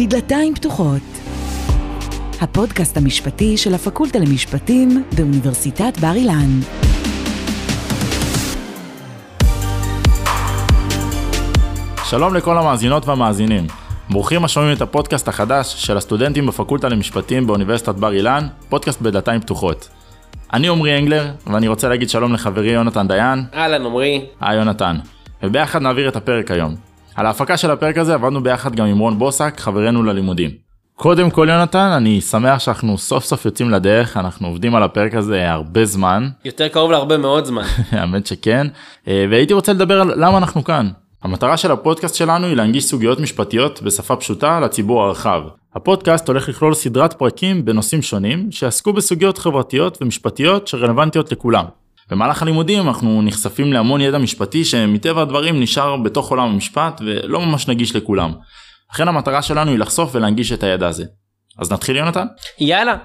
בדלתיים פתוחות. הפודקאסט המשפטי של הפקולטה למשפטים באוניברסיטת בר אילן. שלום לכל המאזינות והמאזינים. ברוכים השומעים את הפודקאסט החדש של הסטודנטים בפקולטה למשפטים באוניברסיטת בר אילן, פודקאסט בדלתיים פתוחות. אני עמרי אנגלר, ואני רוצה להגיד שלום לחברי יונתן דיין. אהלן עמרי. היי יונתן. וביחד נעביר את הפרק היום. על ההפקה של הפרק הזה עבדנו ביחד גם עם רון בוסק, חברנו ללימודים. קודם כל יונתן, אני שמח שאנחנו סוף סוף יוצאים לדרך, אנחנו עובדים על הפרק הזה הרבה זמן. יותר קרוב להרבה מאוד זמן. האמת שכן, אה, והייתי רוצה לדבר על למה אנחנו כאן. המטרה של הפודקאסט שלנו היא להנגיש סוגיות משפטיות בשפה פשוטה לציבור הרחב. הפודקאסט הולך לכלול סדרת פרקים בנושאים שונים שיעסקו בסוגיות חברתיות ומשפטיות שרלוונטיות לכולם. במהלך הלימודים אנחנו נחשפים להמון ידע משפטי שמטבע הדברים נשאר בתוך עולם המשפט ולא ממש נגיש לכולם. לכן המטרה שלנו היא לחשוף ולהנגיש את הידע הזה. אז נתחיל יונתן? יאללה.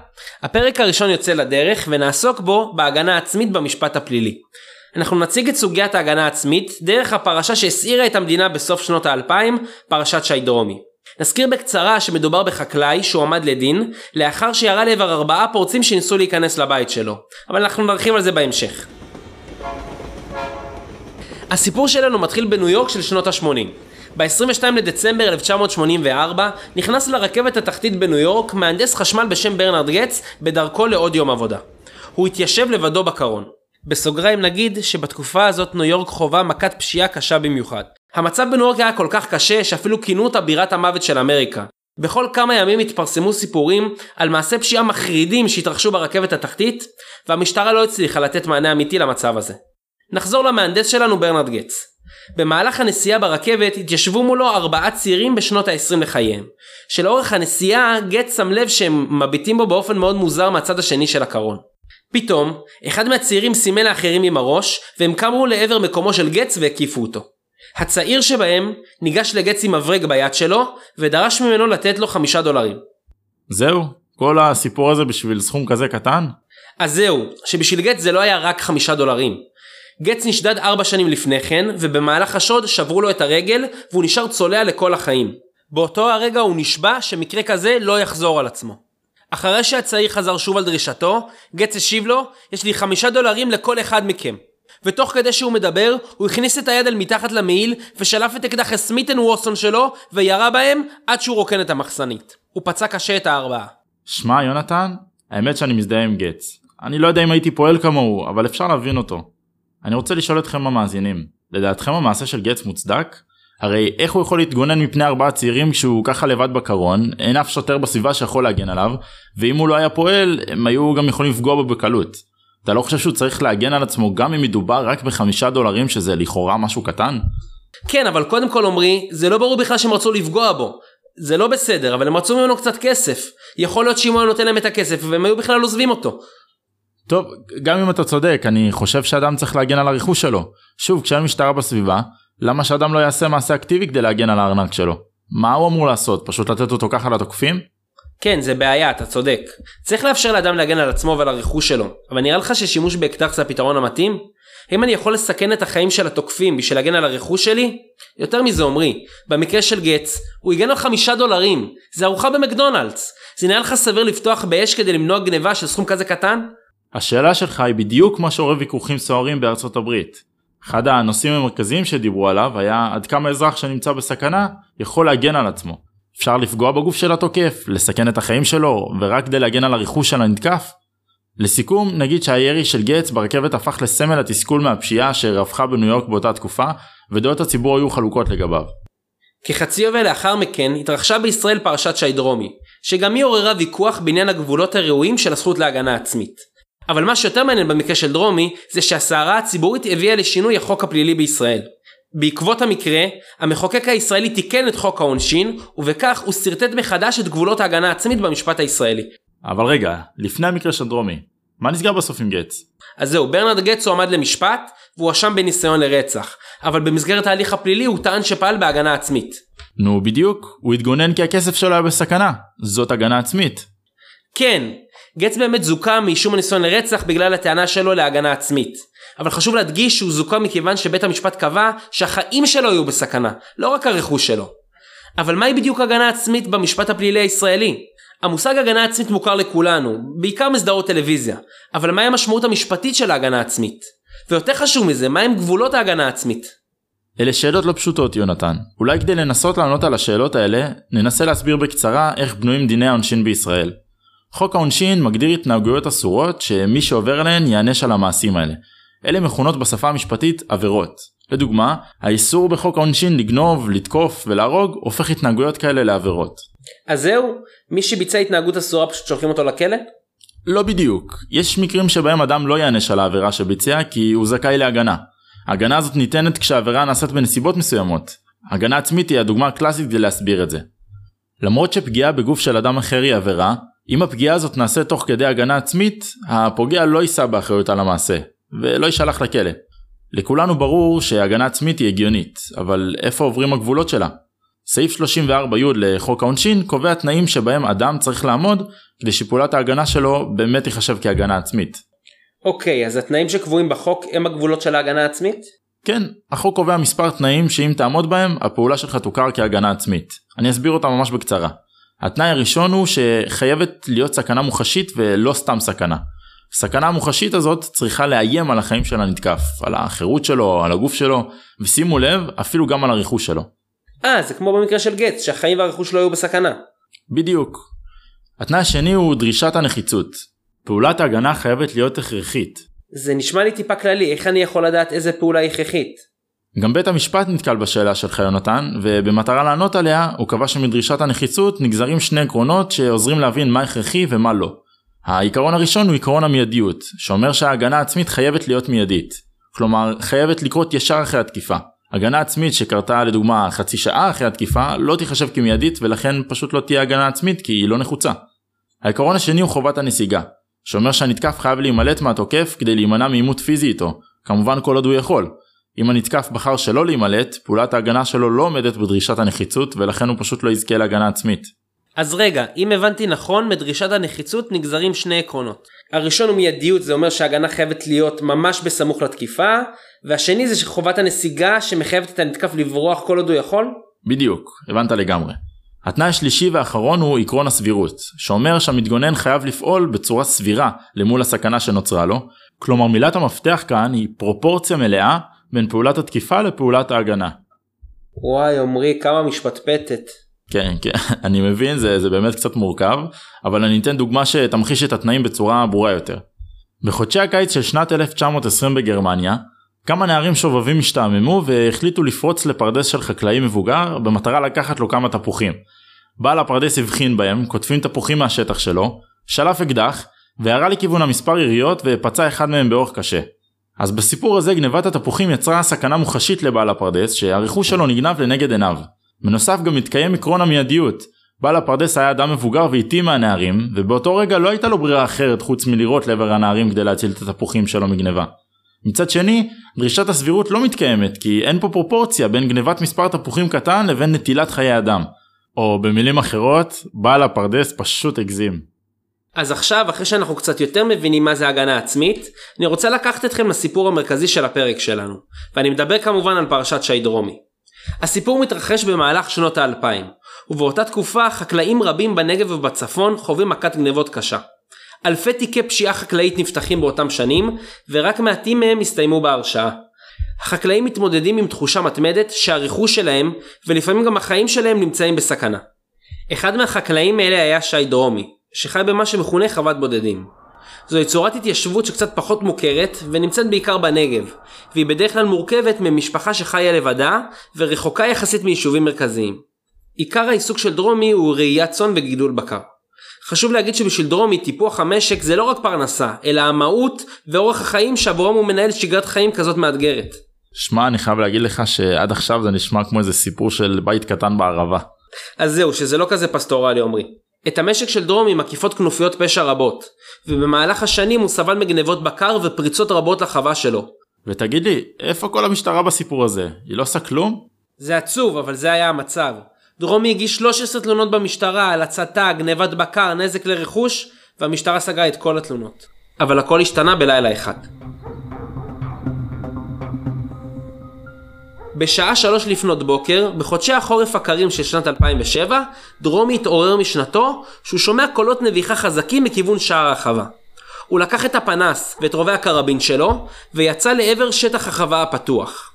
הפרק הראשון יוצא לדרך ונעסוק בו בהגנה עצמית במשפט הפלילי. אנחנו נציג את סוגיית ההגנה העצמית דרך הפרשה שהסעירה את המדינה בסוף שנות האלפיים, פרשת שי דרומי. נזכיר בקצרה שמדובר בחקלאי שהועמד לדין לאחר שירה לעבר ארבעה פורצים שניסו להיכנס לבית שלו, אבל אנחנו נרחיב על זה בהמשך. הסיפור שלנו מתחיל בניו יורק של שנות ה-80. ב-22 לדצמבר 1984 נכנס לרכבת התחתית בניו יורק מהנדס חשמל בשם ברנרד גץ בדרכו לעוד יום עבודה. הוא התיישב לבדו בקרון. בסוגריים נגיד שבתקופה הזאת ניו יורק חווה מכת פשיעה קשה במיוחד. המצב בניו יורק היה כל כך קשה שאפילו כינו אותה בירת המוות של אמריקה. בכל כמה ימים התפרסמו סיפורים על מעשי פשיעה מחרידים שהתרחשו ברכבת התחתית, והמשטרה לא הצליחה לתת מענה אמיתי למצב הזה. נחזור למהנדס שלנו ברנרד גץ. במהלך הנסיעה ברכבת התיישבו מולו ארבעה צעירים בשנות ה-20 לחייהם. שלאורך הנסיעה גץ שם לב שהם מביטים בו באופן מאוד מוזר מהצד השני של הקרון. פתאום, אחד מהצעירים סימן לאחרים עם הראש, והם קמו לעבר מקומו של גץ והקיפו אותו. הצעיר שבהם ניגש לגץ עם מברג ביד שלו, ודרש ממנו לתת לו חמישה דולרים. זהו, כל הסיפור הזה בשביל סכום כזה קטן? אז זהו, שבשביל גץ זה לא היה רק חמישה דולרים. גץ נשדד ארבע שנים לפני כן, ובמהלך השוד שברו לו את הרגל, והוא נשאר צולע לכל החיים. באותו הרגע הוא נשבע שמקרה כזה לא יחזור על עצמו. אחרי שהצעיר חזר שוב על דרישתו, גץ השיב לו, יש לי חמישה דולרים לכל אחד מכם. ותוך כדי שהוא מדבר, הוא הכניס את היד אל מתחת למעיל, ושלף את אקדח הסמיתן ווסון שלו, וירה בהם עד שהוא רוקן את המחסנית. הוא פצע קשה את הארבעה. שמע יונתן, האמת שאני מזדהה עם גץ. אני לא יודע אם הייתי פועל כמוהו, אבל אפשר להבין אותו. אני רוצה לשאול אתכם המאזינים, לדעתכם המעשה של גץ מוצדק? הרי איך הוא יכול להתגונן מפני ארבעה צעירים כשהוא ככה לבד בקרון, אין אף שוטר בסביבה שיכול להגן עליו, ואם הוא לא היה פועל, הם היו גם יכולים לפגוע בו בקלות. אתה לא חושב שהוא צריך להגן על עצמו גם אם מדובר רק בחמישה דולרים שזה לכאורה משהו קטן? כן, אבל קודם כל עמרי, זה לא ברור בכלל שהם רצו לפגוע בו. זה לא בסדר, אבל הם רצו ממנו קצת כסף. יכול להיות שאם הוא היה נותן להם את הכסף, והם היו בכלל עוזבים אותו. טוב, גם אם אתה צודק, אני חושב שאדם צריך להגן על הרכוש שלו. שוב, כשאין משטרה בסביבה, למה שאדם לא יעשה מעשה אקטיבי כדי להגן על הארנק שלו? מה הוא אמור לעשות? פשוט לתת אותו ככה לתוקפים? כן, זה בעיה, אתה צודק. צריך לאפשר לאדם להגן על עצמו ועל הרכוש שלו, אבל נראה לך ששימוש באקדח זה הפתרון המתאים? האם אני יכול לסכן את החיים של התוקפים בשביל להגן על הרכוש שלי? יותר מזה עמרי, במקרה של גץ, הוא הגן על חמישה דולרים, זה ארוחה במקדונלדס. זה נראה לך סביר לפתוח באש כדי למנוע גניבה של סכום כזה קטן? השאלה שלך היא בדיוק מה שעורר ויכוחים סוערים בארצות הברית. אחד הנושאים המרכזיים שדיברו עליו היה עד כמה אזרח שנמצא בסכנה יכול להגן על עצמו. אפשר לפגוע בגוף של התוקף, לסכן את החיים שלו, ורק כדי להגן על הרכוש של הנתקף? לסיכום, נגיד שהירי של גץ ברכבת הפך לסמל התסכול מהפשיעה שרווחה בניו יורק באותה תקופה, ודעות הציבור היו חלוקות לגביו. כחצי יובל לאחר מכן התרחשה בישראל פרשת שי דרומי, שגם היא עוררה ויכוח בעניין הגבולות הראויים של הזכות להגנה עצמית. אבל מה שיותר מעניין במקרה של דרומי זה שהסערה הציבורית הביאה לשינוי החוק הפלילי בישראל. בעקבות המקרה, המחוקק הישראלי תיקן את חוק העונשין, ובכך הוא שרטט מחדש את גבולות ההגנה העצמית במשפט הישראלי. אבל רגע, לפני המקרה של דרומי, מה נסגר בסוף עם גץ? אז זהו, ברנרד גץ הועמד למשפט, והואשם בניסיון לרצח, אבל במסגרת ההליך הפלילי הוא טען שפעל בהגנה עצמית. נו בדיוק, הוא התגונן כי הכסף שלו היה בסכנה, זאת הגנה עצמית. כן, גץ באמת זוכה מאישום הניסיון לרצח בגלל הטענה שלו להגנה עצמית. אבל חשוב להדגיש שהוא זוכה מכיוון שבית המשפט קבע שהחיים שלו היו בסכנה, לא רק הרכוש שלו. אבל מהי בדיוק הגנה עצמית במשפט הפלילי הישראלי? המושג הגנה עצמית מוכר לכולנו, בעיקר מסדרות טלוויזיה, אבל מהי המשמעות המשפטית של ההגנה העצמית? ויותר חשוב מזה, מהם גבולות ההגנה העצמית? אלה שאלות לא פשוטות יונתן. אולי כדי לנסות לענות על השאלות האלה, ננסה להסביר בקצרה איך בנויים דיני העונשין בישראל. חוק העונשין מגדיר התנהגויות אסורות שמי שעובר עליהן ייענש על המעשים האלה. אלה מכונות בשפה המשפטית עבירות. לדוגמה, האיסור בחוק העונשין לגנוב, לתקוף ולהרוג הופך התנהגויות כאלה לעבירות. אז זהו, מי שביצע התנהגות אסורה פשוט שולחים אותו לכלא? לא בדיוק. יש מקרים שבהם אדם לא ייענש על העבירה שביצע כי הוא זכאי להגנה. ההגנה הזאת ניתנת כשהעבירה נעשית בנסיבות מסוימות. הגנה עצמית היא הדוגמה הקלאסית כדי להסביר את זה. למרות שפגיעה בגוף של אדם אחר היא עבירה, אם הפגיעה הזאת נעשית תוך כדי הגנה עצמית, הפוגע לא יישא באחריות על המעשה, ולא יישלח לכלא. לכולנו ברור שהגנה עצמית היא הגיונית, אבל איפה עוברים הגבולות שלה? סעיף 34י לחוק העונשין קובע תנאים שבהם אדם צריך לעמוד כדי שפעולת ההגנה שלו באמת תיחשב כהגנה עצמית. אוקיי, אז התנאים שקבועים בחוק הם הגבולות של ההגנה העצמית? כן, החוק קובע מספר תנאים שאם תעמוד בהם, הפעולה שלך תוכר כהגנה עצמית. אני אסביר אותם ממש בקצרה. התנאי הראשון הוא שחייבת להיות סכנה מוחשית ולא סתם סכנה. הסכנה המוחשית הזאת צריכה לאיים על החיים של הנתקף, על החירות שלו, על הגוף שלו, ושימו לב, אפילו גם על הרכוש שלו. אה, זה כמו במקרה של גץ, שהחיים והרכוש לא היו בסכנה. בדיוק. התנאי השני הוא דרישת הנחיצות. פעולת ההגנה חייבת להיות הכרחית. זה נשמע לי טיפה כללי, איך אני יכול לדעת איזה פעולה היא הכרחית? גם בית המשפט נתקל בשאלה שלך יונתן, ובמטרה לענות עליה, הוא קבע שמדרישת הנחיצות נגזרים שני עקרונות שעוזרים להבין מה הכרחי ומה לא. העיקרון הראשון הוא עקרון המיידיות, שאומר שההגנה העצמית חייבת להיות מיידית. כלומר, חייבת לקרות ישר אחרי התקיפה. הגנה עצמית שקרתה לדוגמה חצי שעה אחרי התקיפה לא תיחשב כמיידית ולכן פשוט לא תהיה הגנה עצמית כי היא לא נחוצה. העיקרון השני הוא חובת הנסיגה, שאומר שהנתקף חייב להימלט מהתוקף כדי להימנע מעימות פיזי איתו, כמובן כל עוד הוא יכול. אם הנתקף בחר שלא להימלט, פעולת ההגנה שלו לא עומדת בדרישת הנחיצות ולכן הוא פשוט לא יזכה להגנה עצמית. אז רגע, אם הבנתי נכון, מדרישת הנחיצות נגזרים שני עקרונות. הראשון הוא מיידיות, זה אומר שההגנה חייבת להיות ממש בסמוך לתקיפה, והשני זה חובת הנסיגה שמחייבת את הנתקף לברוח כל עוד הוא יכול? בדיוק, הבנת לגמרי. התנאי השלישי והאחרון הוא עקרון הסבירות, שאומר שהמתגונן חייב לפעול בצורה סבירה למול הסכנה שנוצרה לו, כלומר מילת המפתח כאן היא פרופורציה מלאה בין פעולת התקיפה לפעולת ההגנה. וואי עמרי כמה משפטפטת. כן, כן, אני מבין, זה, זה באמת קצת מורכב, אבל אני אתן דוגמה שתמחיש את התנאים בצורה ברורה יותר. בחודשי הקיץ של שנת 1920 בגרמניה, כמה נערים שובבים השתעממו והחליטו לפרוץ לפרדס של חקלאי מבוגר במטרה לקחת לו כמה תפוחים. בעל הפרדס הבחין בהם, קוטפים תפוחים מהשטח שלו, שלף אקדח, וירה לכיוון המספר יריות ופצע אחד מהם באורח קשה. אז בסיפור הזה גנבת התפוחים יצרה סכנה מוחשית לבעל הפרדס שהרכוש שלו נגנב לנגד עיניו. בנוסף גם התקיים עקרון המיידיות. בעל הפרדס היה אדם מבוגר ואיטי מהנערים, ובאותו רגע לא הייתה לו ברירה אחרת חוץ מלירות לעבר הנערים כדי להציל את התפוחים שלו מגניבה. מצד שני, דרישת הסבירות לא מתקיימת כי אין פה פרופורציה בין גנבת מספר תפוחים קטן לבין נטילת חיי אדם. או במילים אחרות, בעל הפרדס פשוט הגזים. אז עכשיו, אחרי שאנחנו קצת יותר מבינים מה זה הגנה עצמית, אני רוצה לקחת אתכם לסיפור המרכזי של הפרק שלנו, ואני מדבר כמובן על פרשת שי דרומי. הסיפור מתרחש במהלך שנות האלפיים, ובאותה תקופה חקלאים רבים בנגב ובצפון חווים מכת גנבות קשה. אלפי תיקי פשיעה חקלאית נפתחים באותם שנים, ורק מעטים מהם הסתיימו בהרשעה. החקלאים מתמודדים עם תחושה מתמדת שהרכוש שלהם, ולפעמים גם החיים שלהם נמצאים בסכנה. אחד מהחקלאים האלה היה שי דרומי, שחי במה שמכונה חוות בודדים. זוהי צורת התיישבות שקצת פחות מוכרת, ונמצאת בעיקר בנגב, והיא בדרך כלל מורכבת ממשפחה שחיה לבדה, ורחוקה יחסית מיישובים מרכזיים. עיקר העיסוק של דרומי הוא ראיית צאן וגידול בקר. חשוב להגיד שבשביל דרומי טיפוח המשק זה לא רק פרנסה, אלא המהות ואורח החיים שעבורם הוא מנהל שגרת חיים כזאת מאתגרת. שמע, אני חייב להגיד לך שעד עכשיו זה נשמע כמו איזה סיפור של בית קטן בערבה. אז זהו, שזה לא כזה פסטורלי עומרי. את המשק של דרומי מקיפות כנופיות פשע רבות, ובמהלך השנים הוא סבל מגנבות בקר ופריצות רבות לחווה שלו. ותגיד לי, איפה כל המשטרה בסיפור הזה? היא לא עושה כלום? זה עצוב, אבל זה היה המצב. דרומי הגיש 13 תלונות במשטרה על הצתה, גנבת בקר, נזק לרכוש, והמשטרה סגרה את כל התלונות. אבל הכל השתנה בלילה אחד. בשעה שלוש לפנות בוקר, בחודשי החורף הקרים של שנת 2007, דרומי התעורר משנתו שהוא שומע קולות נביחה חזקים מכיוון שער החווה. הוא לקח את הפנס ואת רובי הקרבין שלו, ויצא לעבר שטח החווה הפתוח.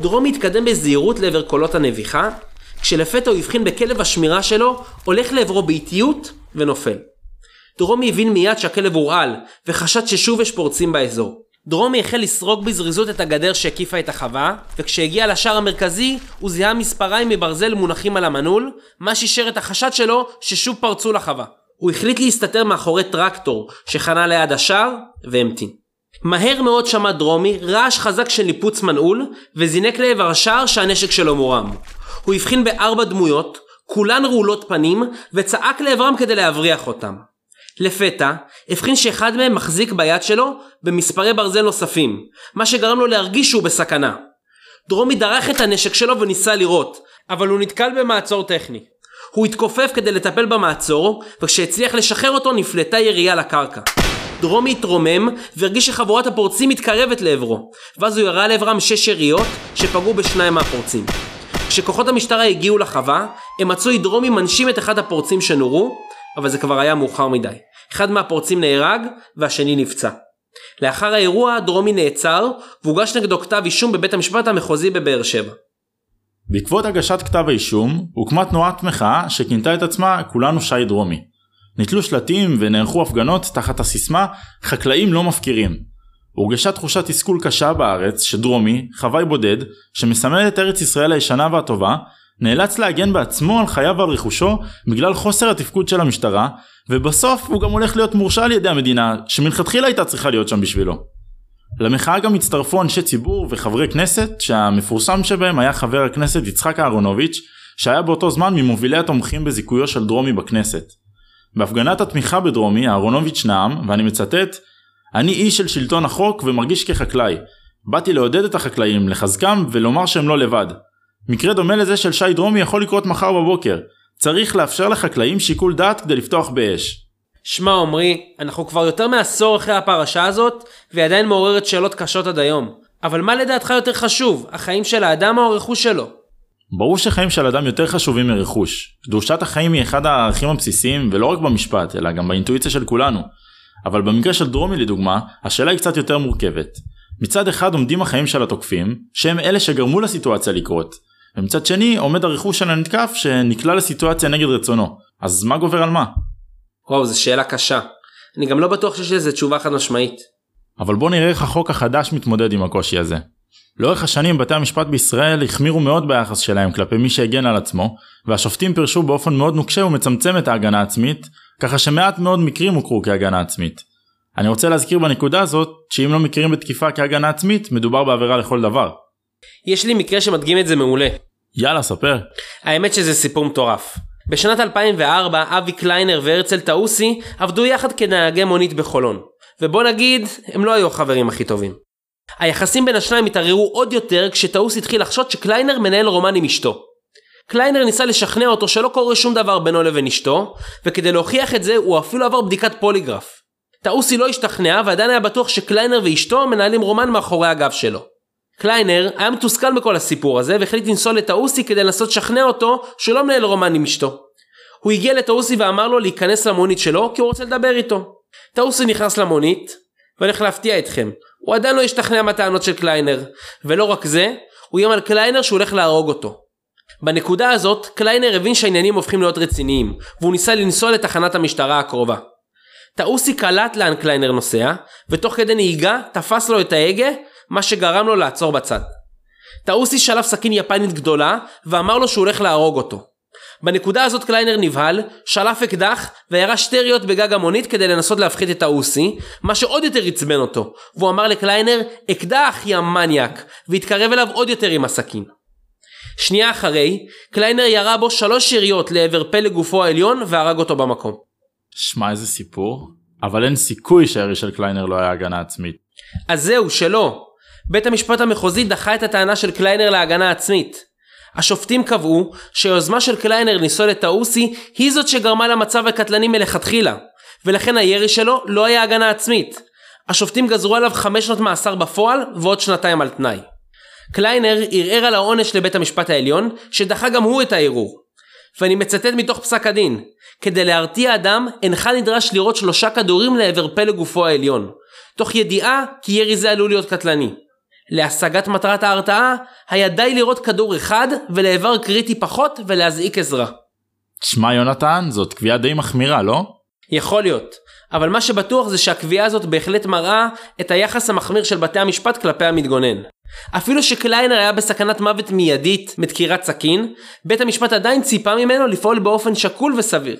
דרומי התקדם בזהירות לעבר קולות הנביחה, כשלפתע הוא הבחין בכלב השמירה שלו, הולך לעברו באיטיות ונופל. דרומי הבין מיד שהכלב הורעל, וחשד ששוב יש פורצים באזור. דרומי החל לסרוק בזריזות את הגדר שהקיפה את החווה, וכשהגיע לשער המרכזי, הוא זיהה מספריים מברזל מונחים על המנעול, מה שאישר את החשד שלו ששוב פרצו לחווה. הוא החליט להסתתר מאחורי טרקטור שחנה ליד השער, והמתין. מהר מאוד שמע דרומי רעש חזק של ניפוץ מנעול, וזינק לעבר השער שהנשק שלו מורם. הוא הבחין בארבע דמויות, כולן רעולות פנים, וצעק לעברם כדי להבריח אותם. לפתע, הבחין שאחד מהם מחזיק ביד שלו במספרי ברזל נוספים, מה שגרם לו להרגיש שהוא בסכנה. דרומי דרך את הנשק שלו וניסה לירות, אבל הוא נתקל במעצור טכני. הוא התכופף כדי לטפל במעצור, וכשהצליח לשחרר אותו נפלטה ירייה לקרקע. דרומי התרומם והרגיש שחבורת הפורצים מתקרבת לעברו, ואז הוא ירה לעברם שש יריות שפגעו בשניים מהפורצים. כשכוחות המשטרה הגיעו לחווה, הם מצאו את דרומי מנשים את אחד הפורצים שנורו, אבל זה כבר היה מאוחר מדי. אחד מהפורצים נהרג והשני נפצע. לאחר האירוע דרומי נעצר והוגש נגדו כתב אישום בבית המשפט המחוזי בבאר שבע. בעקבות הגשת כתב האישום הוקמה תנועת מחאה שכינתה את עצמה כולנו שי דרומי. נתלו שלטים ונערכו הפגנות תחת הסיסמה חקלאים לא מפקירים. הורגשה תחושת תסכול קשה בארץ שדרומי, חוואי בודד, שמסמל את ארץ ישראל הישנה והטובה, נאלץ להגן בעצמו על חייו ועל רכושו בגלל חוסר התפקוד של המשטרה, ובסוף הוא גם הולך להיות מורשע על ידי המדינה, שמלכתחילה הייתה צריכה להיות שם בשבילו. למחאה גם הצטרפו אנשי ציבור וחברי כנסת, שהמפורסם שבהם היה חבר הכנסת יצחק אהרונוביץ', שהיה באותו זמן ממובילי התומכים בזיכויו של דרומי בכנסת. בהפגנת התמיכה בדרומי, אהרונוביץ' נאם, ואני מצטט, אני איש של שלטון החוק ומרגיש כחקלאי. באתי לעודד את החקלאים, לחזקם ולומר שהם לא לבד. מקרה דומה לזה של שי דרומי יכול לקרות מחר בבוקר. צריך לאפשר לחקלאים שיקול דעת כדי לפתוח באש. שמע עמרי, אנחנו כבר יותר מעשור אחרי הפרשה הזאת, והיא עדיין מעוררת שאלות קשות עד היום. אבל מה לדעתך יותר חשוב, החיים של האדם או הרכוש שלו? ברור שחיים של אדם יותר חשובים מרכוש. קדושת החיים היא אחד הערכים הבסיסיים ולא רק במשפט, אלא גם באינטואיציה של כולנו. אבל במקרה של דרומי לדוגמה, השאלה היא קצת יותר מורכבת. מצד אחד עומדים החיים של התוקפים, שהם אלה שגרמו לסיטואציה לקרות, ומצד שני עומד הרכוש של הנתקף שנקלע לסיטואציה נגד רצונו. אז מה גובר על מה? וואו, זו שאלה קשה. אני גם לא בטוח שיש לזה תשובה חד משמעית. אבל בוא נראה איך החוק החדש מתמודד עם הקושי הזה. לאורך השנים בתי המשפט בישראל החמירו מאוד ביחס שלהם כלפי מי שהגן על עצמו, והשופטים פירשו באופן מאוד נוקשה ומצמצם את ההגנה העצמית, ככה שמעט מאוד מקרים הוכרו כהגנה עצמית. אני רוצה להזכיר בנקודה הזאת, שאם לא מכירים בתקיפה כהגנה עצמית, מדובר בעבירה לכל דבר. יש לי מקרה שמדגים את זה מעולה. יאללה, ספר. האמת שזה סיפור מטורף. בשנת 2004 אבי קליינר והרצל טאוסי עבדו יחד כנהגי מונית בחולון. ובוא נגיד, הם לא היו החברים הכי טובים. היחסים בין השניים התערערו עוד יותר כשטאוסי התחיל לחשוד שקליינר מנהל רומן עם אשתו. קליינר ניסה לשכנע אותו שלא קורה שום דבר בינו לבין אשתו, וכדי להוכיח את זה הוא אפילו עבר בדיקת פוליגרף. טאוסי לא השתכנע ועדיין היה בטוח שקליינר ואשתו מנהלים רומן מאחורי הגב שלו. קליינר היה מתוסכל מכל הסיפור הזה והחליט לנסוע לטאוסי כדי לנסות לשכנע אותו שלא מנהל רומן עם אשתו. הוא הגיע לטאוסי ואמר לו להיכנס למונית שלו כי הוא רוצה לדבר איתו. טאוסי נכנס למונית והולך להפתיע אתכם. הוא עדיין לא השתכנע מהטענות של קליינר. ולא רק זה, הוא איים על קליינר שהוא הולך להרוג אותו. בנקודה הזאת, קליינר הבין שהעניינים הופכים להיות רציניים, והוא ניסה לנסוע לתחנת המשטרה הקרובה. טאוסי קלט לאן קליינר נוסע, ותוך כדי נהיגה תפס לו את ההגה מה שגרם לו לעצור בצד. טאוסי שלף סכין יפנית גדולה ואמר לו שהוא הולך להרוג אותו. בנקודה הזאת קליינר נבהל, שלף אקדח וירה שתי יריות בגג המונית כדי לנסות להפחיד את טאוסי, מה שעוד יותר עצבן אותו, והוא אמר לקליינר, אקדח יא מניאק, והתקרב אליו עוד יותר עם הסכין. שנייה אחרי, קליינר ירה בו שלוש יריות לעבר פלג גופו העליון והרג אותו במקום. שמע איזה סיפור, אבל אין סיכוי שהירי של קליינר לא היה הגנה עצמית. אז זהו, שלא. בית המשפט המחוזי דחה את הטענה של קליינר להגנה עצמית. השופטים קבעו שהיוזמה של קליינר לנסוע לטאוסי היא זאת שגרמה למצב הקטלני מלכתחילה, ולכן הירי שלו לא היה הגנה עצמית. השופטים גזרו עליו חמש שנות מאסר בפועל ועוד שנתיים על תנאי. קליינר ערער על העונש לבית המשפט העליון, שדחה גם הוא את הערעור. ואני מצטט מתוך פסק הדין, כדי להרתיע אדם, אינך נדרש לירות שלושה כדורים לעבר פלג גופו העליון, תוך ידיעה כי ירי זה עלול להיות קטלני. להשגת מטרת ההרתעה, היה די לירות כדור אחד ולאיבר קריטי פחות ולהזעיק עזרה. שמע יונתן, זאת קביעה די מחמירה, לא? יכול להיות, אבל מה שבטוח זה שהקביעה הזאת בהחלט מראה את היחס המחמיר של בתי המשפט כלפי המתגונן. אפילו שקליינר היה בסכנת מוות מיידית מדקירת סכין, בית המשפט עדיין ציפה ממנו לפעול באופן שקול וסביר.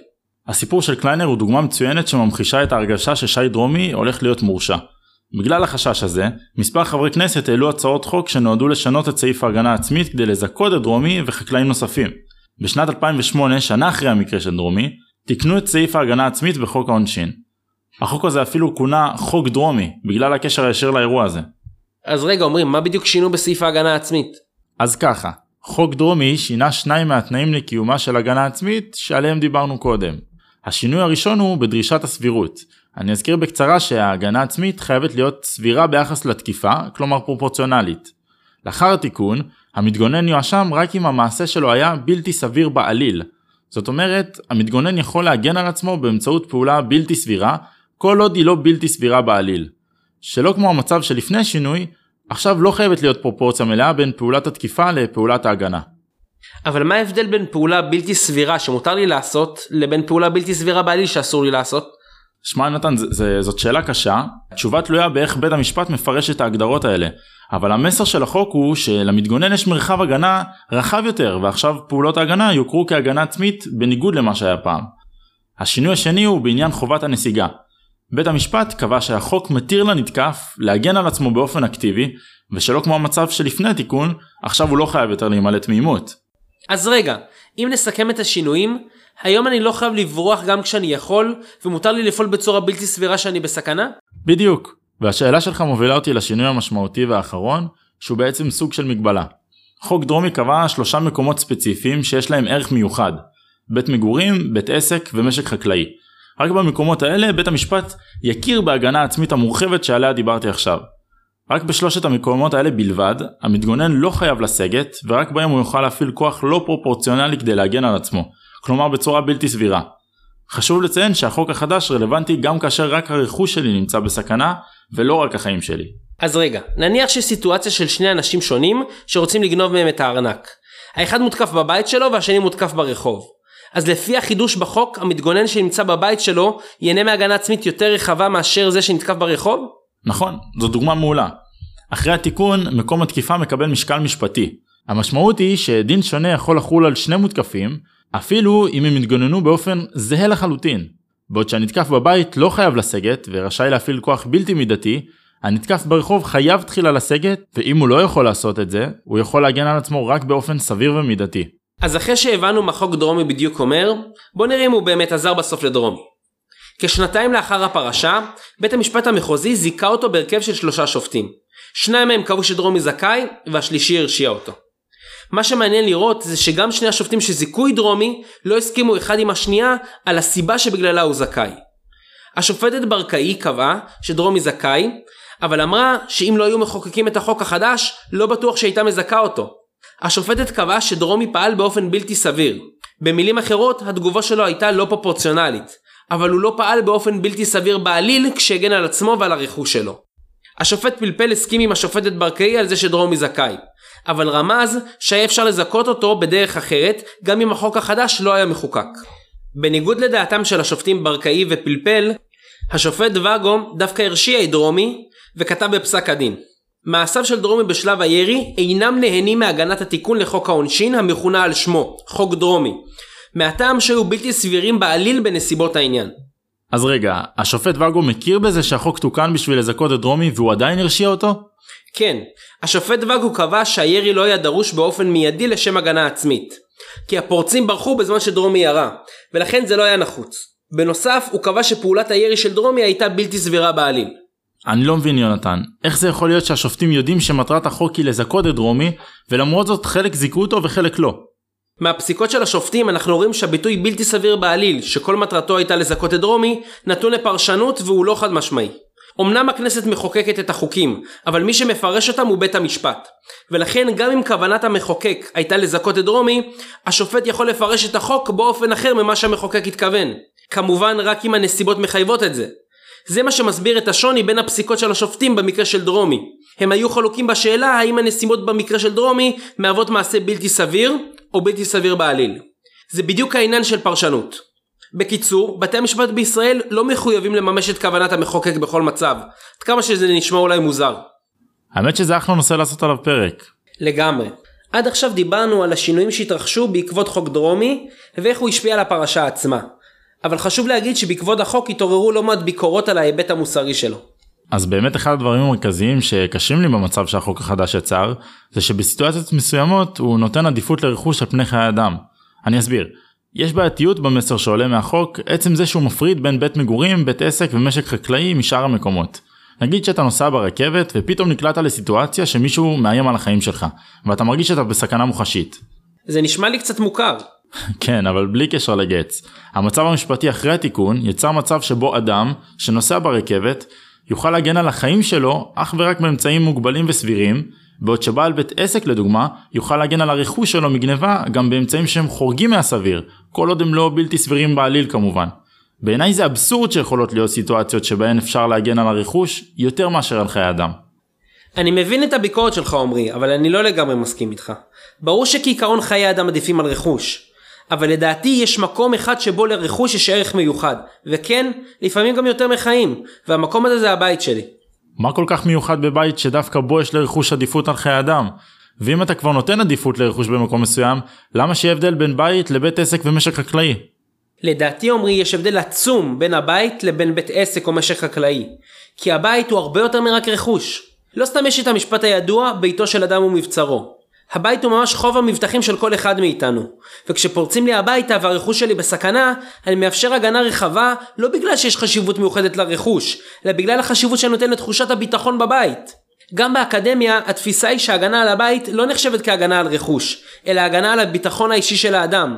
הסיפור של קליינר הוא דוגמה מצוינת שממחישה את ההרגשה ששי דרומי הולך להיות מורשע. בגלל החשש הזה, מספר חברי כנסת העלו הצעות חוק שנועדו לשנות את סעיף ההגנה העצמית כדי לזכות את דרומי וחקלאים נוספים. בשנת 2008, שנה אחרי המקרה של דרומי, תיקנו את סעיף ההגנה העצמית בחוק העונשין. החוק הזה אפילו כונה חוק דרומי, בגלל הקשר הישיר לאירוע הזה. אז רגע, אומרים, מה בדיוק שינו בסעיף ההגנה העצמית? אז ככה, חוק דרומי שינה שניים מהתנאים לקיומה של הגנה עצמית שעליהם דיברנו קודם. השינוי הראשון הוא בדרישת הסבירות. אני אזכיר בקצרה שההגנה עצמית חייבת להיות סבירה ביחס לתקיפה, כלומר פרופורציונלית. לאחר התיקון, המתגונן יואשם רק אם המעשה שלו היה בלתי סביר בעליל. זאת אומרת, המתגונן יכול להגן על עצמו באמצעות פעולה בלתי סבירה, כל עוד היא לא בלתי סבירה בעליל. שלא כמו המצב שלפני שינוי, עכשיו לא חייבת להיות פרופורציה מלאה בין פעולת התקיפה לפעולת ההגנה. אבל מה ההבדל בין פעולה בלתי סבירה שמותר לי לעשות, לבין פעולה בלתי סבירה בעליל שאסור לי לעשות? שמע נתן, זאת שאלה קשה, התשובה תלויה באיך בית המשפט מפרש את ההגדרות האלה. אבל המסר של החוק הוא שלמתגונן יש מרחב הגנה רחב יותר ועכשיו פעולות ההגנה יוכרו כהגנה עצמית בניגוד למה שהיה פעם. השינוי השני הוא בעניין חובת הנסיגה. בית המשפט קבע שהחוק מתיר לנתקף להגן על עצמו באופן אקטיבי ושלא כמו המצב שלפני התיקון עכשיו הוא לא חייב יותר להימלט מעימות. אז רגע, אם נסכם את השינויים, היום אני לא חייב לברוח גם כשאני יכול ומותר לי לפעול בצורה בלתי סבירה שאני בסכנה? בדיוק. והשאלה שלך מובילה אותי לשינוי המשמעותי והאחרון, שהוא בעצם סוג של מגבלה. חוק דרומי קבע שלושה מקומות ספציפיים שיש להם ערך מיוחד בית מגורים, בית עסק ומשק חקלאי. רק במקומות האלה בית המשפט יכיר בהגנה העצמית המורחבת שעליה דיברתי עכשיו. רק בשלושת המקומות האלה בלבד, המתגונן לא חייב לסגת, ורק בהם הוא יוכל להפעיל כוח לא פרופורציונלי כדי להגן על עצמו, כלומר בצורה בלתי סבירה. חשוב לציין שהחוק החדש רלוונטי גם כאשר רק הרכוש שלי נמצא בסכנה, ולא רק החיים שלי. אז רגע, נניח שיש סיטואציה של שני אנשים שונים שרוצים לגנוב מהם את הארנק. האחד מותקף בבית שלו והשני מותקף ברחוב. אז לפי החידוש בחוק, המתגונן שנמצא בבית שלו ייהנה מהגנה עצמית יותר רחבה מאשר זה שנתקף ברחוב? נכון, זו דוגמה מעולה. אחרי התיקון, מקום התקיפה מקבל משקל משפטי. המשמעות היא שדין שונה יכול לחול על שני מותקפים, אפילו אם הם יתגוננו באופן זהה לחלוטין. בעוד שהנתקף בבית לא חייב לסגת ורשאי להפעיל כוח בלתי מידתי, הנתקף ברחוב חייב תחילה לסגת, ואם הוא לא יכול לעשות את זה, הוא יכול להגן על עצמו רק באופן סביר ומידתי. אז אחרי שהבנו מה חוק דרומי בדיוק אומר, בוא נראה אם הוא באמת עזר בסוף לדרומי. כשנתיים לאחר הפרשה, בית המשפט המחוזי זיכה אותו בהרכב של שלושה שופטים. שניים מהם קבעו שדרומי זכאי, והשלישי הרשיע אותו. מה שמעניין לראות זה שגם שני השופטים שזיכו את דרומי לא הסכימו אחד עם השנייה על הסיבה שבגללה הוא זכאי. השופטת ברקאי קבעה שדרומי זכאי, אבל אמרה שאם לא היו מחוקקים את החוק החדש, לא בטוח שהייתה מזכה אותו. השופטת קבעה שדרומי פעל באופן בלתי סביר. במילים אחרות, התגובה שלו הייתה לא פרופורציונלית, אבל הוא לא פעל באופן בלתי סביר בעליל כשהגן על עצמו ועל הרכוש שלו. השופט פלפל הסכים עם השופטת ברקאי על זה שדרומי זכאי, אבל רמז שהיה אפשר לזכות אותו בדרך אחרת, גם אם החוק החדש לא היה מחוקק. בניגוד לדעתם של השופטים ברקאי ופלפל, השופט ואגו דווקא הרשיע את דרומי, וכתב בפסק הדין. מעשיו של דרומי בשלב הירי אינם נהנים מהגנת התיקון לחוק העונשין המכונה על שמו, חוק דרומי, מהטעם שהיו בלתי סבירים בעליל בנסיבות העניין. אז רגע, השופט ואגו מכיר בזה שהחוק תוקן בשביל לזכות את דרומי והוא עדיין הרשיע אותו? כן, השופט ואגו קבע שהירי לא היה דרוש באופן מיידי לשם הגנה עצמית. כי הפורצים ברחו בזמן שדרומי ירה, ולכן זה לא היה נחוץ. בנוסף, הוא קבע שפעולת הירי של דרומי הייתה בלתי סבירה בעליל. אני לא מבין יונתן, איך זה יכול להיות שהשופטים יודעים שמטרת החוק היא לזכות את דרומי, ולמרות זאת חלק זיכו אותו וחלק לא? מהפסיקות של השופטים אנחנו רואים שהביטוי בלתי סביר בעליל, שכל מטרתו הייתה לזכות את דרומי, נתון לפרשנות והוא לא חד משמעי. אמנם הכנסת מחוקקת את החוקים, אבל מי שמפרש אותם הוא בית המשפט. ולכן גם אם כוונת המחוקק הייתה לזכות את דרומי, השופט יכול לפרש את החוק באופן אחר ממה שהמחוקק התכוון. כמובן רק אם הנסיבות מחייבות את זה. זה מה שמסביר את השוני בין הפסיקות של השופטים במקרה של דרומי. הם היו חלוקים בשאלה האם הנסיבות במקרה של דרומי מהוות מעשה בלתי סביר או בלתי סביר בעליל. זה בדיוק העניין של פרשנות. בקיצור, בתי המשפט בישראל לא מחויבים לממש את כוונת המחוקק בכל מצב, עד כמה שזה נשמע אולי מוזר. האמת שזה אחלה נושא לעשות עליו פרק. לגמרי. עד עכשיו דיברנו על השינויים שהתרחשו בעקבות חוק דרומי, ואיך הוא השפיע על הפרשה עצמה. אבל חשוב להגיד שבעקבות החוק התעוררו לא מעט ביקורות על ההיבט המוסרי שלו. אז באמת אחד הדברים המרכזיים שקשים לי במצב שהחוק החדש יצר, זה שבסיטואציות מסוימות הוא נותן עדיפות לרכוש על פני חיי אדם. אני אסביר. יש בעייתיות במסר שעולה מהחוק, עצם זה שהוא מפריד בין בית מגורים, בית עסק ומשק חקלאי משאר המקומות. נגיד שאתה נוסע ברכבת ופתאום נקלעת לסיטואציה שמישהו מאיים על החיים שלך, ואתה מרגיש שאתה בסכנה מוחשית. זה נשמע לי קצת מוכר. כן, אבל בלי קשר לגץ. המצב המשפטי אחרי התיקון יצר מצב שבו אדם שנוסע ברכבת יוכל להגן על החיים שלו אך ורק באמצעים מוגבלים וסבירים, בעוד שבעל בית עסק לדוגמה יוכל להגן על הרכוש שלו מגניבה גם באמצעים שהם חורגים מהסביר, כל עוד הם לא בלתי סבירים בעליל כמובן. בעיניי זה אבסורד שיכולות להיות סיטואציות שבהן אפשר להגן על הרכוש יותר מאשר על חיי אדם. אני מבין את הביקורת שלך עמרי, אבל אני לא לגמרי מסכים איתך. ברור שכעיקרון חיי אדם עדיפים על רכוש. אבל לדעתי יש מקום אחד שבו לרכוש יש ערך מיוחד. וכן, לפעמים גם יותר מחיים. והמקום הזה זה הבית שלי. מה כל כך מיוחד בבית שדווקא בו יש לרכוש עדיפות על חיי אדם? ואם אתה כבר נותן עדיפות לרכוש במקום מסוים, למה שיהיה הבדל בין בית לבית עסק ומשק חקלאי? לדעתי עמרי יש הבדל עצום בין הבית לבין בית עסק או משק חקלאי. כי הבית הוא הרבה יותר מרק רכוש. לא סתם יש את המשפט הידוע, ביתו של אדם הוא מבצרו. הבית הוא ממש חוב המבטחים של כל אחד מאיתנו. וכשפורצים לי הביתה והרכוש שלי בסכנה, אני מאפשר הגנה רחבה לא בגלל שיש חשיבות מיוחדת לרכוש, אלא בגלל החשיבות שאני נותן לתחושת הביטחון בבית. גם באקדמיה התפיסה היא שהגנה על הבית לא נחשבת כהגנה על רכוש, אלא הגנה על הביטחון האישי של האדם.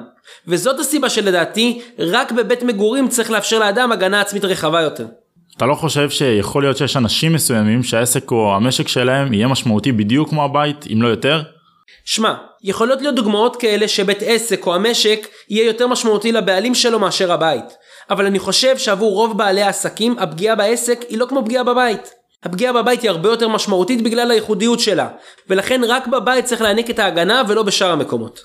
וזאת הסיבה שלדעתי, רק בבית מגורים צריך לאפשר לאדם הגנה עצמית רחבה יותר. אתה לא חושב שיכול להיות שיש אנשים מסוימים שהעסק או המשק שלהם יהיה משמעותי בדיוק כמו הבית, אם לא יותר? שמע, יכולות להיות דוגמאות כאלה שבית עסק או המשק יהיה יותר משמעותי לבעלים שלו מאשר הבית. אבל אני חושב שעבור רוב בעלי העסקים הפגיעה בעסק היא לא כמו פגיעה בבית. הפגיעה בבית היא הרבה יותר משמעותית בגלל הייחודיות שלה, ולכן רק בבית צריך להעניק את ההגנה ולא בשאר המקומות.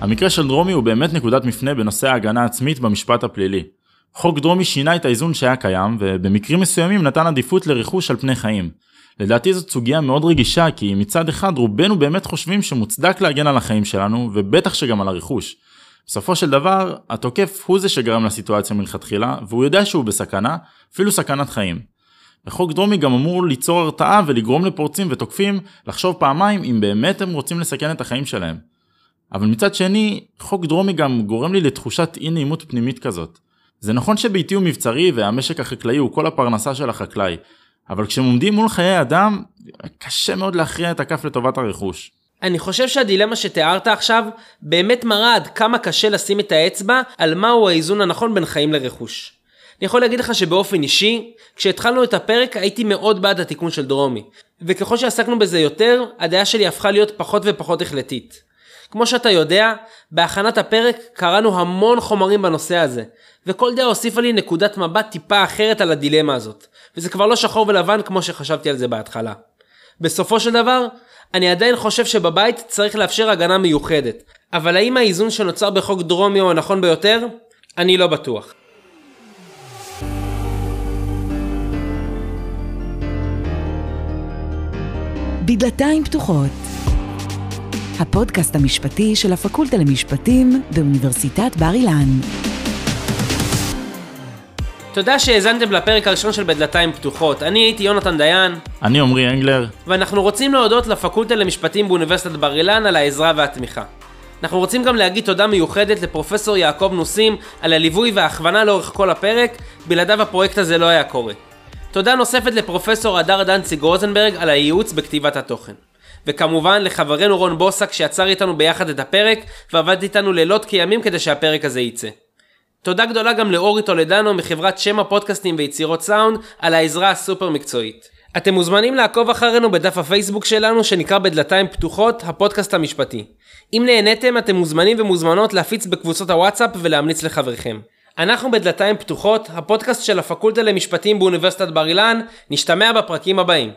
המקרה של דרומי הוא באמת נקודת מפנה בנושא ההגנה העצמית במשפט הפלילי. חוק דרומי שינה את האיזון שהיה קיים, ובמקרים מסוימים נתן עדיפות לרכוש על פני חיים. לדעתי זאת סוגיה מאוד רגישה כי מצד אחד רובנו באמת חושבים שמוצדק להגן על החיים שלנו ובטח שגם על הרכוש. בסופו של דבר התוקף הוא זה שגרם לסיטואציה מלכתחילה והוא יודע שהוא בסכנה, אפילו סכנת חיים. וחוק דרומי גם אמור ליצור הרתעה ולגרום לפורצים ותוקפים לחשוב פעמיים אם באמת הם רוצים לסכן את החיים שלהם. אבל מצד שני, חוק דרומי גם גורם לי לתחושת אי נעימות פנימית כזאת. זה נכון שביתי הוא מבצרי והמשק החקלאי הוא כל הפרנסה של החקלאי, אבל כשהם עומדים מול חיי אדם, קשה מאוד להכריע את הכף לטובת הרכוש. אני חושב שהדילמה שתיארת עכשיו באמת מראה עד כמה קשה לשים את האצבע על מהו האיזון הנכון בין חיים לרכוש. אני יכול להגיד לך שבאופן אישי, כשהתחלנו את הפרק הייתי מאוד בעד התיקון של דרומי, וככל שעסקנו בזה יותר, הדעה שלי הפכה להיות פחות ופחות החלטית. כמו שאתה יודע, בהכנת הפרק קראנו המון חומרים בנושא הזה, וכל דעה הוסיפה לי נקודת מבט טיפה אחרת על הדילמה הזאת, וזה כבר לא שחור ולבן כמו שחשבתי על זה בהתחלה. בסופו של דבר, אני עדיין חושב שבבית צריך לאפשר הגנה מיוחדת, אבל האם האיזון שנוצר בחוק דרומי הוא הנכון ביותר? אני לא בטוח. בדלתיים פתוחות הפודקאסט המשפטי של הפקולטה למשפטים באוניברסיטת בר אילן. תודה שהאזנתם לפרק הראשון של בדלתיים פתוחות. אני הייתי יונתן דיין. אני עמרי אנגלר. ואנחנו רוצים להודות לפקולטה למשפטים באוניברסיטת בר אילן על העזרה והתמיכה. אנחנו רוצים גם להגיד תודה מיוחדת לפרופסור יעקב נוסים על הליווי וההכוונה לאורך כל הפרק, בלעדיו הפרויקט הזה לא היה קורה. תודה נוספת לפרופסור הדר דנציג רוזנברג על הייעוץ בכתיבת התוכן. וכמובן לחברנו רון בוסק שיצר איתנו ביחד את הפרק ועבד איתנו לילות כימים כדי שהפרק הזה ייצא. תודה גדולה גם לאורי טולדנו מחברת שם הפודקאסטים ויצירות סאונד על העזרה הסופר מקצועית. אתם מוזמנים לעקוב אחרינו בדף הפייסבוק שלנו שנקרא בדלתיים פתוחות הפודקאסט המשפטי. אם נהניתם אתם מוזמנים ומוזמנות להפיץ בקבוצות הוואטסאפ ולהמליץ לחבריכם. אנחנו בדלתיים פתוחות, הפודקאסט של הפקולטה למשפטים באוניברסיטת בר אילן, נשתמע בפרקים הבאים.